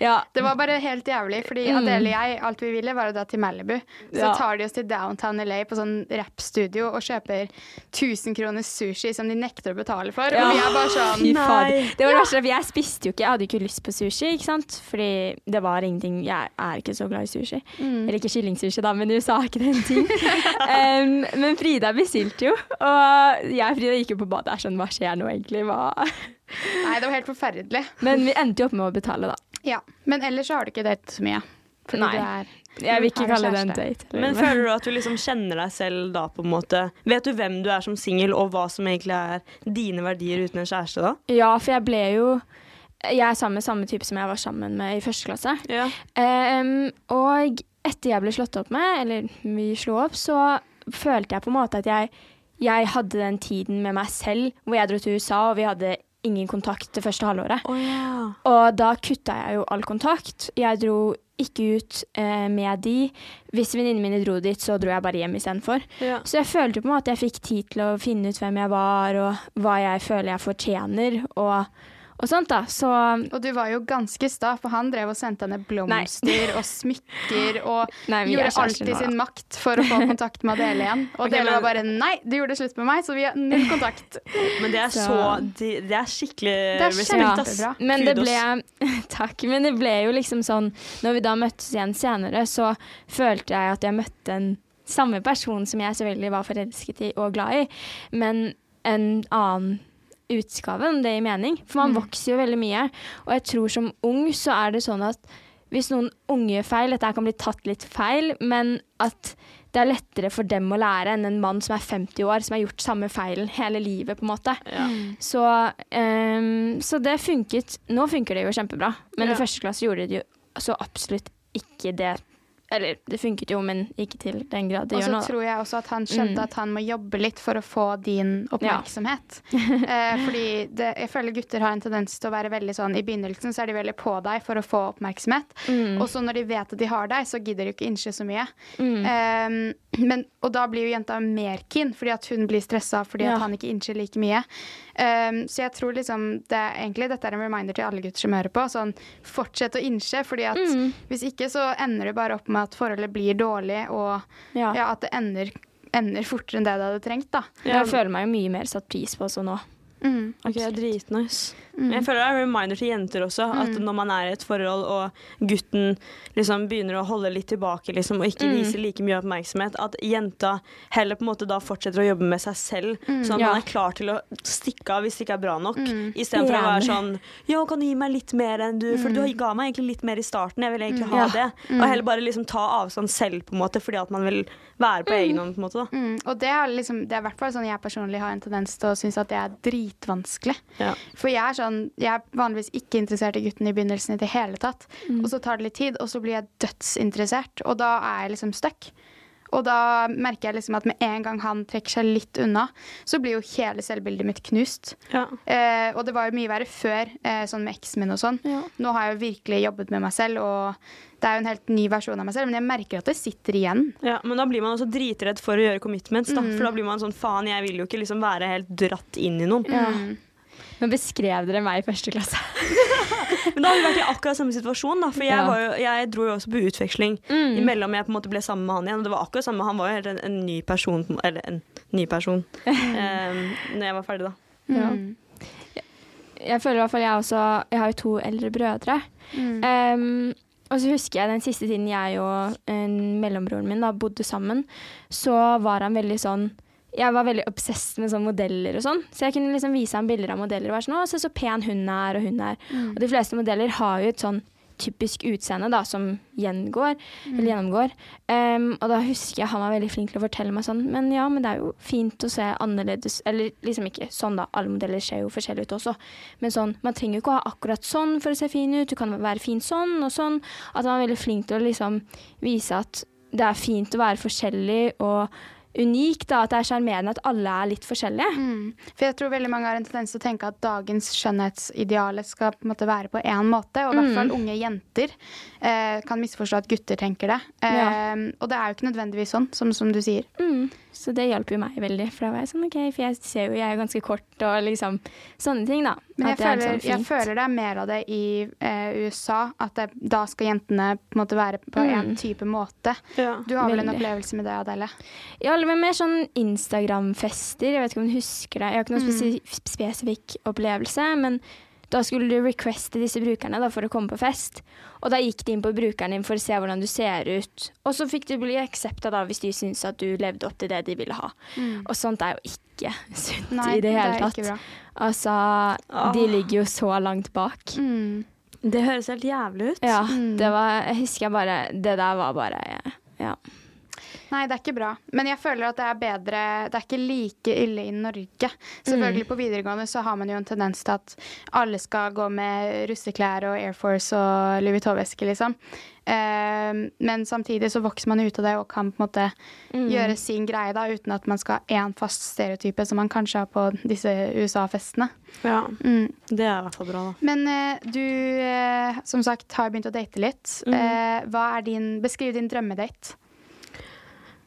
Ja. Det var bare helt jævlig, fordi Mm. Adele og jeg, alt vi ville var å dra til Malibu. Så Ja. tar de oss til downtown LA på sånn rappstudio og kjøper 1000 kroner sushi som de nekter å betale for. Ja. Og vi er bare sånn fader. Det var det verste, for jeg spiste jo ikke, jeg hadde jo ikke lyst på sushi, ikke sant. Fordi det var ingenting Jeg er ikke så glad i sushi. Mm. Eller ikke kyllingsushi, da, men i USA er ikke det en ting. um, men Frida bestilte jo, og jeg og Frida gikk jo på badet. Er sånn, hva skjer nå egentlig? Hva? Nei, det var helt forferdelig. Men vi endte jo opp med å betale, da. Ja. Men ellers så har du ikke datet så mye. Fordi Nei. er Jeg vil ikke kalle det en date. eller- Men føler du at du liksom kjenner deg selv da, på en måte? Vet du hvem du er som singel, og hva som egentlig er dine verdier uten en kjæreste da? Ja, for jeg ble jo Jeg er sammen med samme type som jeg var sammen med i første klasse. Ja. Um, og etter jeg ble slått opp med, eller vi slo opp, så følte jeg på en måte at jeg, jeg hadde den tiden med meg selv hvor jeg dro til USA, og vi hadde ingen kontakt det første halvåret. Og da kutta jeg jo all kontakt. Jeg dro ikke ut eh, med de. Hvis venninnene mine dro dit, så dro jeg bare hjem istedenfor. Ja. Så jeg følte på en måte at jeg fikk tid til å finne ut hvem jeg var, og hva jeg føler jeg fortjener, og, og sånt, da. Så Og du var jo ganske sta, for han drev og sendte henne blomster og smykker og Nei, gjorde alt i nå, sin da. makt for å få kontakt med Adele igjen. Og okay, Adele men- var bare nei, du gjorde slutt med meg, så vi har null kontakt. Men det er Så- så Det det er skikkelig Det er respekt, ass. Men det ble Takk. Men det ble jo liksom sånn Når vi da møttes igjen senere, så følte jeg at jeg møtte en samme person som jeg selvfølgelig var forelsket i og glad i, men en annen utgave, om det gir mening. For man vokser jo veldig mye. Og jeg tror som ung så er det sånn at hvis noen unge gjør feil, dette kan bli tatt litt feil, men at det er lettere for dem å lære enn en mann som er 50 år, som har gjort samme feilen hele livet, på en måte. Så, um, så det funket. Nå funker det jo kjempebra, men i første klasse gjorde det jo så absolutt ikke det. Eller det funket jo, men ikke til den grad det gjør så Og så tror jeg også at han skjønte Mm. at han må jobbe litt for å få din oppmerksomhet. eh, fordi det, jeg føler gutter har en tendens til å være veldig sånn I begynnelsen så er de veldig på deg for å få oppmerksomhet. Mm. Og så når de vet at de har deg, så gidder de ikke innse så mye. Eh, men, og da blir jo jenta mer keen, fordi at hun blir stressa fordi Ja. at han ikke innser like mye. Eh, så jeg tror liksom det er egentlig dette er en reminder til alle gutter som hører på. Sånn, fortsett å innse, fordi at Mm. hvis ikke så ender det bare opp med at forholdet blir dårlig, og Ja. ja, at det ender, ender fortere enn det det hadde trengt, da. Jeg føler meg jo mye mer satt pris på også nå. Ok, dritnice. Men jeg føler det er en reminder til jenter også, at når man er i et forhold og gutten liksom begynner å holde litt tilbake liksom, og ikke vise like mye oppmerksomhet, at jenta heller på en måte da fortsetter å jobbe med seg selv, sånn at Ja. man er klar til å stikke av hvis det ikke er bra nok, istedenfor å være sånn Ja, kan du gi meg litt mer enn du For du ga meg egentlig litt mer i starten, jeg vil egentlig ha Ja. det. Og heller bare liksom ta avstand selv, på en måte, fordi at man vil være på egen hånd, på en måte. da. Mm, og det er liksom, det er i hvert fall sånn jeg personlig har en tendens til å synes at det er dritvanskelig. Ja. For jeg er sånn, jeg er vanligvis ikke interessert i gutten i begynnelsen i det hele tatt. Og så tar det litt tid, og så blir jeg dødsinteressert, og da er jeg liksom stuck. Og da merker jeg liksom at med en gang han trekker seg litt unna, så blir jo hele selvbildet mitt knust. Ja. Eh, og det var jo mye verre før, eh, sånn med eksen min og sånn. Ja. Nå har jeg jo virkelig jobbet med meg selv, og det er jo en helt ny versjon av meg selv, men jeg merker at det sitter igjen. Ja, men da blir man også dritredd for å gjøre commitments. Da. For da blir man sånn faen, jeg vil jo ikke liksom være helt dratt inn i noen. Men beskrev dere meg i første klasse? Men da har vi vært i akkurat samme situasjon, da. For jeg, Ja. var jo, jeg dro jo også på utveksling imellom jeg på en måte ble sammen med han igjen. Og det var akkurat samme, han var jo helt en, en ny person, eller en ny person, um, når jeg var ferdig, da. Ja. Jeg føler i hvert fall jeg også Jeg har jo to eldre brødre. Em, og så husker jeg den siste tiden jeg og eh, mellombroren min da bodde sammen, så var han veldig sånn jeg var veldig obsessed med sånn modeller og sånn. Så jeg kunne liksom vise ham bilder av modeller og være sånn 'Å, se så pen hun er', og hun er. Og de fleste modeller har jo et sånn typisk utseende da, som gjengår, eller gjennomgår. Um, og da husker jeg han var veldig flink til å fortelle meg sånn Men ja, men det er jo fint å se annerledes Eller liksom ikke sånn, da. Alle modeller ser jo forskjellig ut også. Men sånn, man trenger jo ikke å ha akkurat sånn for å se fin ut. Du kan være fin sånn og sånn. At han var veldig flink til å liksom vise at det er fint å være forskjellig og unik, da. At det er sjarmerende at alle er litt forskjellige. Mm. For jeg tror veldig mange har en tendens til å tenke at dagens skjønnhetsidealet skal på en måte være på én måte. Og i hvert Mm. fall unge jenter eh, kan misforstå at gutter tenker det. Eh, Ja. Og det er jo ikke nødvendigvis sånn, som, som du sier. Mm. Så det hjalp jo meg veldig. For da var jeg sånn OK, for jeg ser jo jeg er ganske kort og liksom sånne ting, da. Men jeg At det er føler, sånn jeg føler det er mer av det i eh, USA. At det, da skal jentene på en måte være på en Mm. type måte. Ja. Du har vel en opplevelse med det, Adele? Ja, men mer sånn Instagram-fester. Jeg vet ikke om du husker det. Jeg har ikke noen Mm. spesifikk opplevelse, men da skulle du requeste disse brukerne da, for å komme på fest. Og da gikk de inn på brukeren din for å se hvordan du ser ut. Og så fikk du bli aksepta hvis de syntes at du levde opp til det de ville ha. Og sånt er jo ikke sunt Mm. Nei, i det hele er tatt. Altså, de ligger jo så langt bak. Mm. Det høres helt jævlig ut. Ja, Mm. det var Jeg husker jeg bare Det der var bare Ja. Nei, det er ikke bra. Men jeg føler at det er bedre Det er ikke like ille i Norge. Selvfølgelig på videregående så har man jo en tendens til at alle skal gå med russeklær og Air Force og Louis Vuitton-veske, liksom. Uh, men samtidig så vokser man ut av det og kan på en måte gjøre sin greie da, uten at man skal ha én fast stereotype som man kanskje har på disse USA-festene. Ja, Mm. Det er i hvert fall bra, da. Men uh, du, uh, som sagt, har begynt å date litt. Eh, hva er din, beskriv din drømmedate.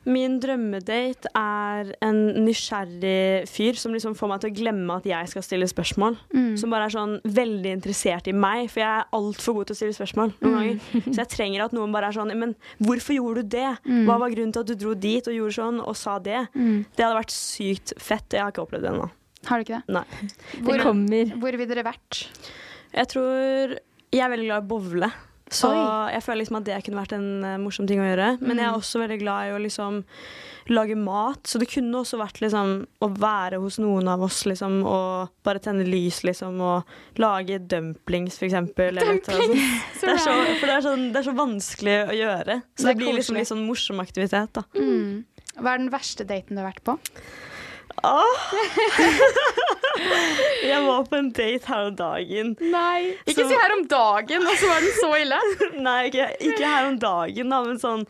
Min drømmedate er en nysgjerrig fyr som liksom får meg til å glemme at jeg skal stille spørsmål. Som bare er sånn veldig interessert i meg, for jeg er altfor god til å stille spørsmål noen ganger. Så jeg trenger at noen bare er sånn Men hvorfor gjorde du det? Hva var grunnen til at du dro dit og gjorde sånn og sa det? Det hadde vært sykt fett. Jeg har ikke opplevd det ennå. Har du ikke det? Nei. Det kommer. Hvor vil dere vært? Jeg tror Jeg er veldig glad i å bowle. Så Oi. jeg føler liksom at det kunne vært en uh, morsom ting å gjøre. Men jeg er også veldig glad i å liksom lage mat. Så det kunne også vært liksom å være hos noen av oss liksom og bare tenne lys liksom og lage dumplings for eksempel. Sånt. Det er så, for det er, sånn, det er så vanskelig å gjøre. Så Det det, blir liksom litt sånn morsom aktivitet, da. Mm. Hva er den verste daten du har vært på? Jeg var på en date her om dagen. Nei. Ikke Så- si her om dagen, og så var den så ille. Nei, ikke, ikke her om dagen, da, men sånn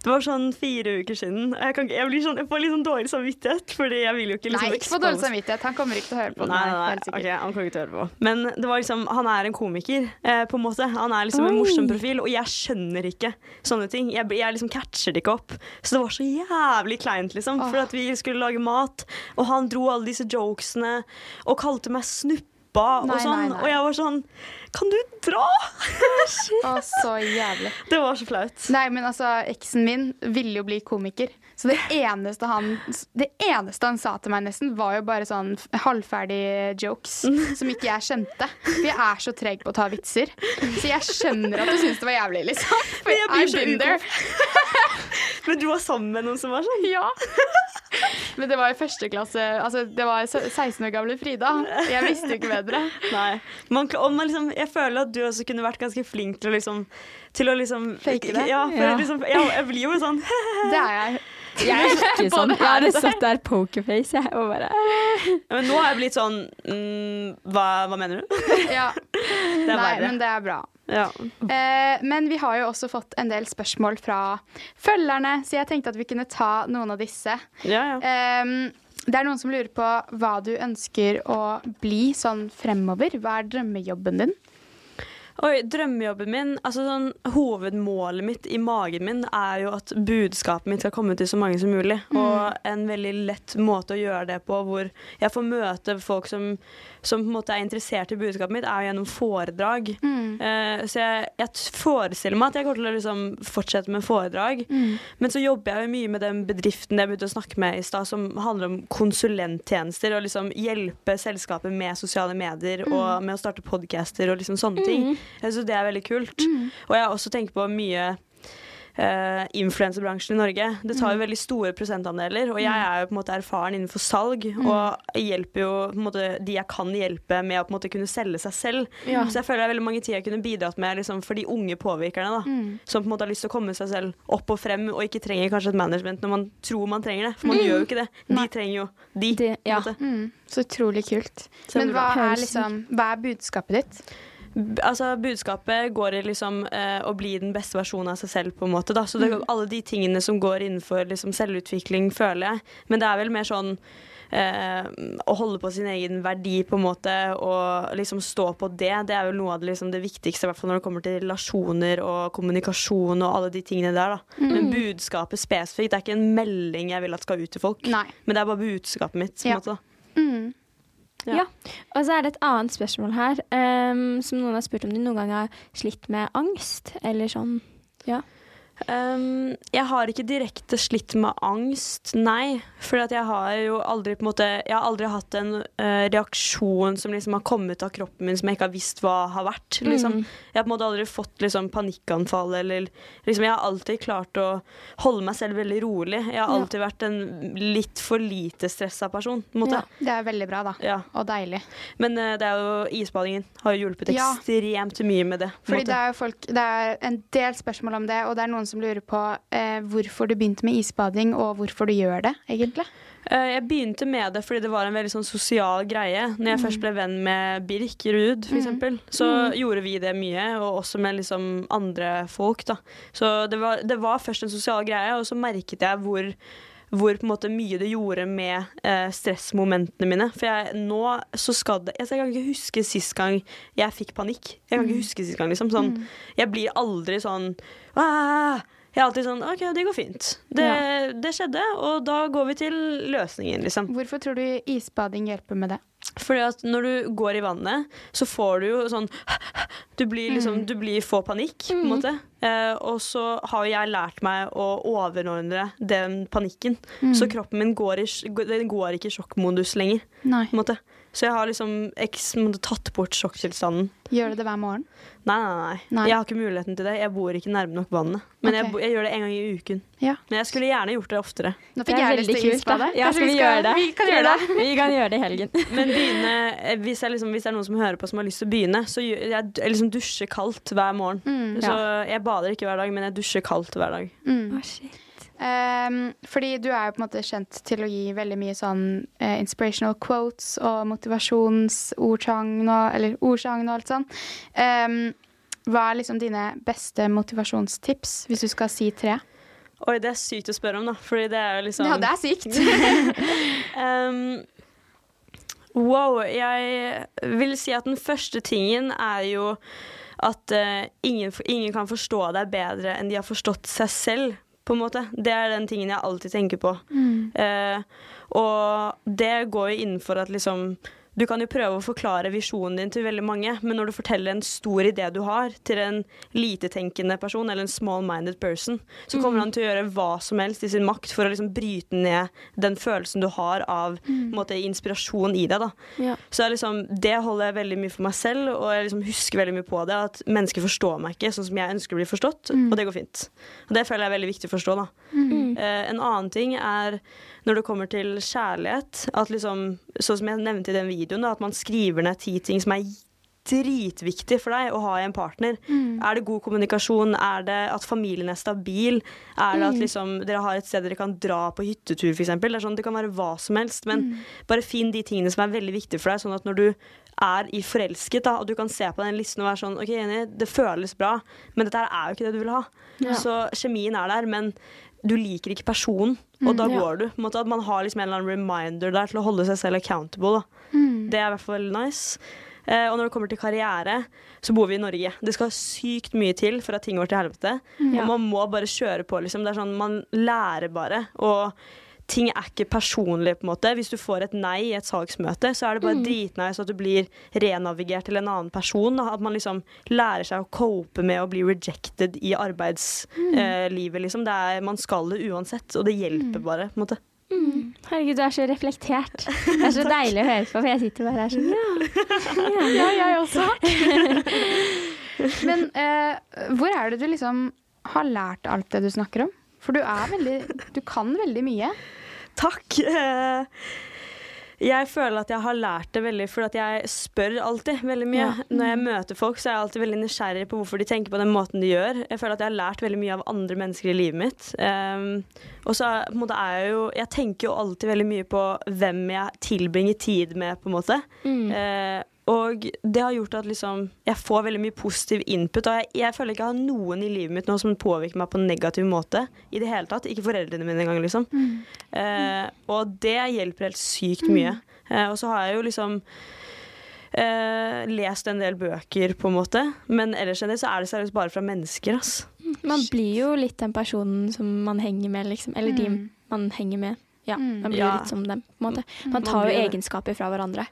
Det var sånn fire uker siden. Jeg, kan, jeg, blir sånn, jeg får litt sånn dårlig samvittighet, fordi jeg vil jo ikke liksom Nei, ikke få dårlig samvittighet. Han kommer ikke til å høre på den. Nei, nei, nei. sikkert. ok, han kommer ikke til å høre på. Men det var liksom, han er en komiker, eh, på en måte. Han er liksom en morsom profil, og jeg skjønner ikke sånne ting. Jeg, jeg liksom catcher det ikke opp. Så det var så jævlig kleint, liksom. For at vi skulle lage mat, og han dro alle disse jokesene og kalte meg snuppa Nei, og sånn. nei, nei. Og jeg var sånn Kan du dra? Å, så jævlig. Det var så flaut. Nei, men altså, eksen min ville jo bli komiker. Så det eneste han Det eneste han sa til meg nesten, var jo bare sånn halvferdige jokes som ikke jeg skjønte. For jeg er så treg på å ta vitser. Så jeg skjønner at du syns det var jævlig, liksom. For Men jeg blir så there. Men du var sammen med noen som var sånn? Ja. Men det var i første klasse. Altså, det var 16 år gamle Frida. Jeg visste jo ikke bedre. Nei. Man, man liksom, jeg føler at du også kunne vært ganske flink til å liksom Til å liksom Fake det? Ja, for Ja. Liksom, jeg, jeg blir jo sånn Det er jeg. Jeg er ikke sånn. Jeg hadde satt der pokerface, jeg, og bare Men nå har jeg blitt sånn mm, hva, hva mener du? Ja. Nei, men det er bra. Ja. Eh, men vi har jo også fått en del spørsmål fra følgerne, så jeg tenkte at vi kunne ta noen av disse. Ja, ja. Eh, det er noen som lurer på hva du ønsker å bli sånn fremover. Hva er drømmejobben din? Oi, drømmejobben min, altså sånn hovedmålet mitt i magen min er jo at budskapet mitt skal komme til så mange som mulig. Og en veldig lett måte å gjøre det på hvor jeg får møte folk som, som på en måte er interessert i budskapet mitt, er jo gjennom foredrag. Eh, så jeg, jeg forestiller meg at jeg kommer til å liksom fortsette med foredrag. Men så jobber jeg jo mye med den bedriften jeg begynte å snakke med i stad, som handler om konsulenttjenester og liksom hjelpe selskapet med sosiale medier og med å starte podcaster og liksom sånne ting. Jeg synes det er veldig kult. Og jeg har også tenkt på mye uh, influensebransjen i Norge. Det tar jo Mm. veldig store prosentandeler, og jeg er jo på en måte erfaren innenfor salg, Mm. og hjelper jo på en måte de jeg kan hjelpe med å på en måte kunne selge seg selv. Ja. Så jeg føler det er veldig mange ting jeg kunne bidratt med liksom, for de unge påvirkerne, da. Mm. Som på en måte har lyst til å komme seg selv opp og frem, og ikke trenger kanskje et management når man tror man trenger det. For man Mm. gjør jo ikke det. De Nei. trenger jo de. de ja. Mm. Så utrolig kult. Men hva er, liksom, hva er budskapet ditt? Altså, budskapet går i liksom eh, å bli den beste versjonen av seg selv, på en måte. Da. Så det Mm. alle de tingene som går innenfor liksom, selvutvikling, føler jeg. Men det er vel mer sånn eh, å holde på sin egen verdi, på en måte, og liksom stå på det. Det er vel noe av det, liksom, det viktigste, i hvert fall når det kommer til relasjoner og kommunikasjon og alle de tingene der. Da. Men budskapet spesifikt, det er ikke en melding jeg vil at skal ut til folk. Nei. Men det er bare budskapet mitt. På en Ja. måte, da. Mm. Ja. Ja. Og så er det et annet spørsmål her, um, som noen har spurt om de noen gang har slitt med angst, eller sånn. Ja. Um, jeg har ikke direkte slitt med angst, nei. For jeg har jo aldri på en måte Jeg har aldri hatt en uh, reaksjon som liksom har kommet av kroppen min som jeg ikke har visst hva har vært. Liksom. Mm. Jeg har på en måte aldri fått liksom, panikkanfall eller liksom, Jeg har alltid klart å holde meg selv veldig rolig. Jeg har Ja. alltid vært en litt for lite stressa person. På en. Ja. Det er veldig bra, da. Ja. Og deilig. Men uh, det er jo isbadingen har hjulpet Ja. ekstremt mye med det. Fordi måte. det er jo folk Det er en del spørsmål om det, og det er noen som lurer på eh, hvorfor du begynte med isbading, og hvorfor du gjør det, egentlig. Eh, Jeg begynte med det fordi det var en veldig sånn sosial greie. Når jeg først ble venn med Birk Ruud, for eksempel, så gjorde vi det mye, og også med liksom andre folk. da. Så det var, det var først en sosial greie, og så merket jeg hvor hvor på en måte mye det gjorde med eh, stressmomentene mine. For jeg, nå så skal det altså Jeg kan ikke huske sist gang jeg fikk panikk. Jeg kan ikke huske sist gang, liksom. Sånn, Jeg blir aldri sånn «Ah!» Jeg er alltid sånn OK, det går fint. Det, det skjedde, og da går vi til løsningen, liksom. Hvorfor tror du isbading hjelper med det? Fordi at når du går i vannet, så får du jo sånn Du blir liksom Du blir får panikk, på en måte. Eh, og så har jeg lært meg å overordne den panikken. Så kroppen min går, i, den går ikke i sjokkmodus lenger, Nei. på en måte. Så jeg har liksom måte, tatt bort sjokktilstanden. Gjør du det hver morgen? Nei, nei, nei, Nei. Jeg har ikke muligheten til det. Jeg bor ikke nærme nok vannet. Men jeg, bo- jeg gjør det en gang i uken. Ja. Men jeg skulle gjerne gjort det oftere. Nå Det fikk er jeg lyst veldig til å kult, da. Ja, Kanskje skal vi skal- det? Vi kan gjøre det. Vi kan gjøre det i helgen. Men begynne, eh, hvis, jeg liksom, hvis det er noen som hører på som har lyst til å begynne, så gjør jeg, jeg liksom dusjer kaldt hver morgen. Mm, Så jeg bader ikke hver dag, men jeg dusjer kaldt hver dag. mm. Oh, shit. Ehm, fordi du er jo på en måte kjent til å gi veldig mye sånn uh, inspirational quotes og motivasjonsordsagn og, eller ordsagn og alt sånn. Um, hva er liksom dine beste motivasjonstips, hvis du skal si tre? Oi, det er sykt å spørre om, da. Fordi det er jo liksom Ja, det er sykt. Um, wow, jeg vil si at den første tingen er jo at uh, ingen, ingen kan forstå deg bedre enn de har forstått seg selv. På en måte. Det er den tingen jeg alltid tenker på. Eh, og det går jo innenfor at liksom Du kan jo prøve å forklare visjonen din til veldig mange, men når du forteller en stor idé du har, til en litetenkende person eller en small-minded person, så kommer han til å gjøre hva som helst i sin makt for å liksom bryte ned den følelsen du har av mm. måte, inspirasjon i deg. Da. Ja. Så liksom, det holder jeg veldig mye for meg selv, og jeg liksom husker veldig mye på det. At mennesker forstår meg ikke sånn som jeg ønsker å bli forstått, og det går fint. Og det føler jeg er veldig viktig å forstå. Da. Eh, en annen ting er når det kommer til kjærlighet, at liksom, sånn som jeg nevnte i den videoen, da, at man skriver ned ti ting som er dritviktig for deg å ha i en partner. Er det god kommunikasjon? Er det at familien er stabil? Er det at liksom, dere har et sted dere kan dra på hyttetur, f.eks.? Det, sånn, det kan være hva som helst, men bare finn de tingene som er veldig viktige for deg, sånn at når du er i forelsket, da, og du kan se på den listen og være sånn OK, enig, det føles bra, men dette er jo ikke det du vil ha. Så kjemien er der, men du liker ikke personen, og da ja. går du. Måte at man har liksom en eller annen reminder der til å holde seg selv accountable. Da. Det er i hvert fall nice. Eh, og når det kommer til karriere, så bor vi i Norge. Det skal sykt mye til for at ting går til helvete. Ja. Og man må bare kjøre på, liksom. Det er sånn, man lærer bare. Og ting er ikke personlig, på en måte. Hvis du får et nei i et salgsmøte, så er det bare dritnice at du blir renavigert til en annen person. At man liksom lærer seg å cope med å bli rejected i arbeidslivet, liksom. Det er, man skal det uansett, og det hjelper bare, på en måte. Herregud, du er så reflektert. Det er så deilig å høre på, for jeg sitter bare her sånn ja. Ja, jeg også. Men eh, hvor er det du liksom har lært alt det du snakker om? For du er veldig Du kan veldig mye. Takk. Eh, Jeg føler at jeg har lært det veldig for jeg spør alltid veldig mye. Ja. Når jeg møter folk, så er jeg alltid veldig nysgjerrig på hvorfor de tenker på den måten de gjør. Jeg føler at jeg har lært veldig mye av andre mennesker i livet mitt. Um, og så er- jeg jo Jeg tenker jo alltid veldig mye på hvem jeg tilbringer tid med, på en måte. Eh, og det har gjort at liksom jeg får veldig mye positiv input. Og jeg, jeg føler ikke jeg har noen i livet mitt nå som påvirker meg på en negativ måte. I det hele tatt. Ikke foreldrene mine engang, liksom. Eh, og det hjelper helt sykt mye. Eh, og så har jeg jo liksom eh, lest en del bøker, på en måte. Men ellers enn det så er det seriøst bare fra mennesker, ass. Man blir jo litt den personen som man henger med, liksom. Eller de Mm. man henger med. Ja, Mm. man blir Ja. litt som dem, på en måte. Man Man tar jo egenskaper fra hverandre.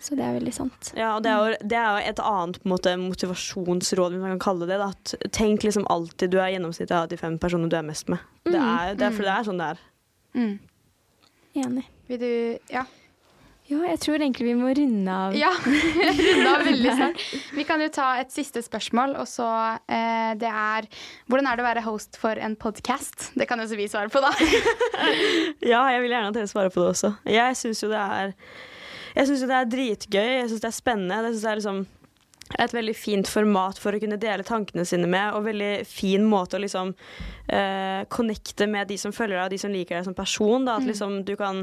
Så det er veldig sant. Ja, og det er jo, det er jo et annet på måte, motivasjonsråd, hvis man kan kalle det det. At tenk liksom alltid du er gjennomsnittet av de fem personene du er mest med. Det er, det er for det er sånn det er. Mm. Enig. Vil du Ja. Ja, jeg tror egentlig vi må runde av. Ja, runde av veldig snart. Vi kan jo ta et siste spørsmål, og så eh, det er Hvordan er det å være host for en podkast? Det kan jo så vi svare på, da. Ja, jeg vil gjerne at dere svarer på det også. Jeg syns jo det er Jeg synes jo det er dritgøy. Jeg syns det er spennende. Det synes jeg er liksom et veldig fint format for å kunne dele tankene sine med, og veldig fin måte å liksom eh, connecte med de som følger deg, og de som liker deg som person. Da. At liksom du kan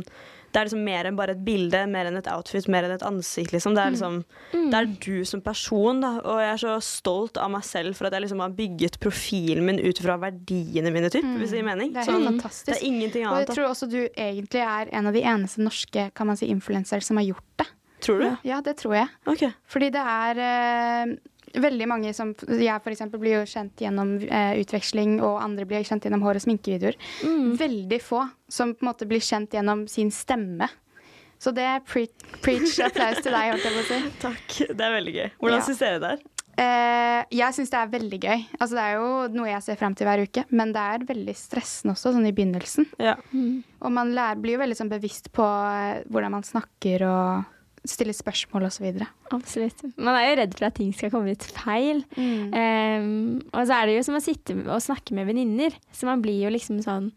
Det er liksom mer enn bare et bilde, mer enn et outfit, mer enn et ansikt, liksom. Det er liksom Det er du som person, da. Og jeg er så stolt av meg selv for at jeg liksom har bygget profilen min ut fra verdiene mine, typ, hvis det gir mening. Det er helt Sånn, fantastisk. det er ingenting Og jeg tror også du egentlig er en av de eneste norske kan man si, influensere som har gjort det. Tror du? Ja, det tror jeg. Okay. Fordi det er eh, veldig mange som Jeg eksempel blir jo kjent gjennom eh, utveksling, og andre blir kjent gjennom hår- og sminkevideoer. Veldig få som på en måte blir kjent gjennom sin stemme. Så det er pre preach applaus til deg, holdt jeg på å si. Takk. Det er veldig gøy. Hvordan Ja. syns dere det er? Eh, jeg syns det er veldig gøy. Altså, det er jo noe jeg ser frem til hver uke, men det er veldig stressende også, sånn i begynnelsen. Ja. Og man lærer, blir jo veldig sånn bevisst på eh, hvordan man snakker og stiller spørsmål osv. Absolutt. Man er jo redd for at ting skal komme ut feil. Mm. Um, og så er det jo som å sitte og snakke med venninner. Så man blir jo liksom sånn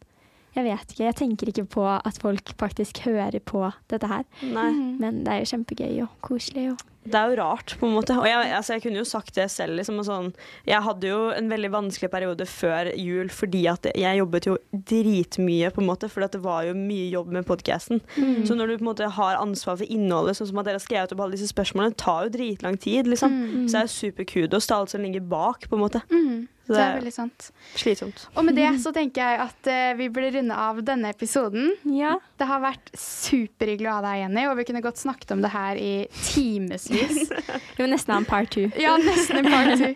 Jeg vet ikke, jeg tenker ikke på at folk faktisk hører på dette her. Nei. Men det er jo kjempegøy og koselig. Og Det er jo rart, på en måte. Og jeg, altså, jeg kunne jo sagt det selv. Liksom, sånn. Jeg hadde jo en veldig vanskelig periode før jul fordi at jeg jobbet jo dritmye, på en måte. For det var jo mye jobb med podkasten. Så når du på en måte har ansvar for innholdet, sånn som at dere har skrevet opp alle disse spørsmålene, det tar jo dritlang tid, liksom. Så det er superkudos til alt som ligger bak, på en måte. Mm. Så Det er veldig sant. slitsomt. Og med det så tenker jeg at uh, vi burde runde av denne episoden. ja. Det har vært superhyggelig å ha deg, Jenny, og vi kunne godt snakket om det her i timevis. Vi må nesten ha en part two. Ja, nesten en part two.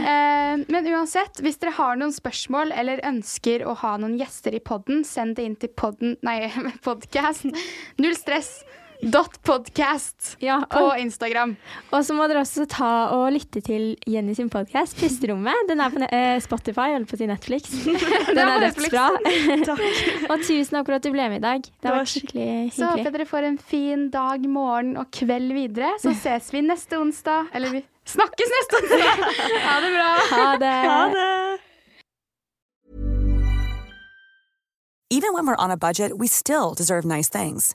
Uh, men uansett, hvis dere har noen spørsmål eller ønsker å ha noen gjester i podden, send det inn til podden Nei, podcast. Null stress. Dot podcast Ja, på Instagram. og så må dere også ta og lytte til Jenny sin podkast, Pusterommet. Den er på ne- eh, Spotify, holder på å si Netflix. Den er dødsbra. og tusen takk for at du ble med i dag. Det har var vært skikkelig Så håper jeg dere får en fin dag, morgen og kveld videre. Så ses vi neste onsdag. Eller vi snakkes neste onsdag! Ha det bra. Ha det. Ha det! Even when we're on a budget, we still deserve nice things.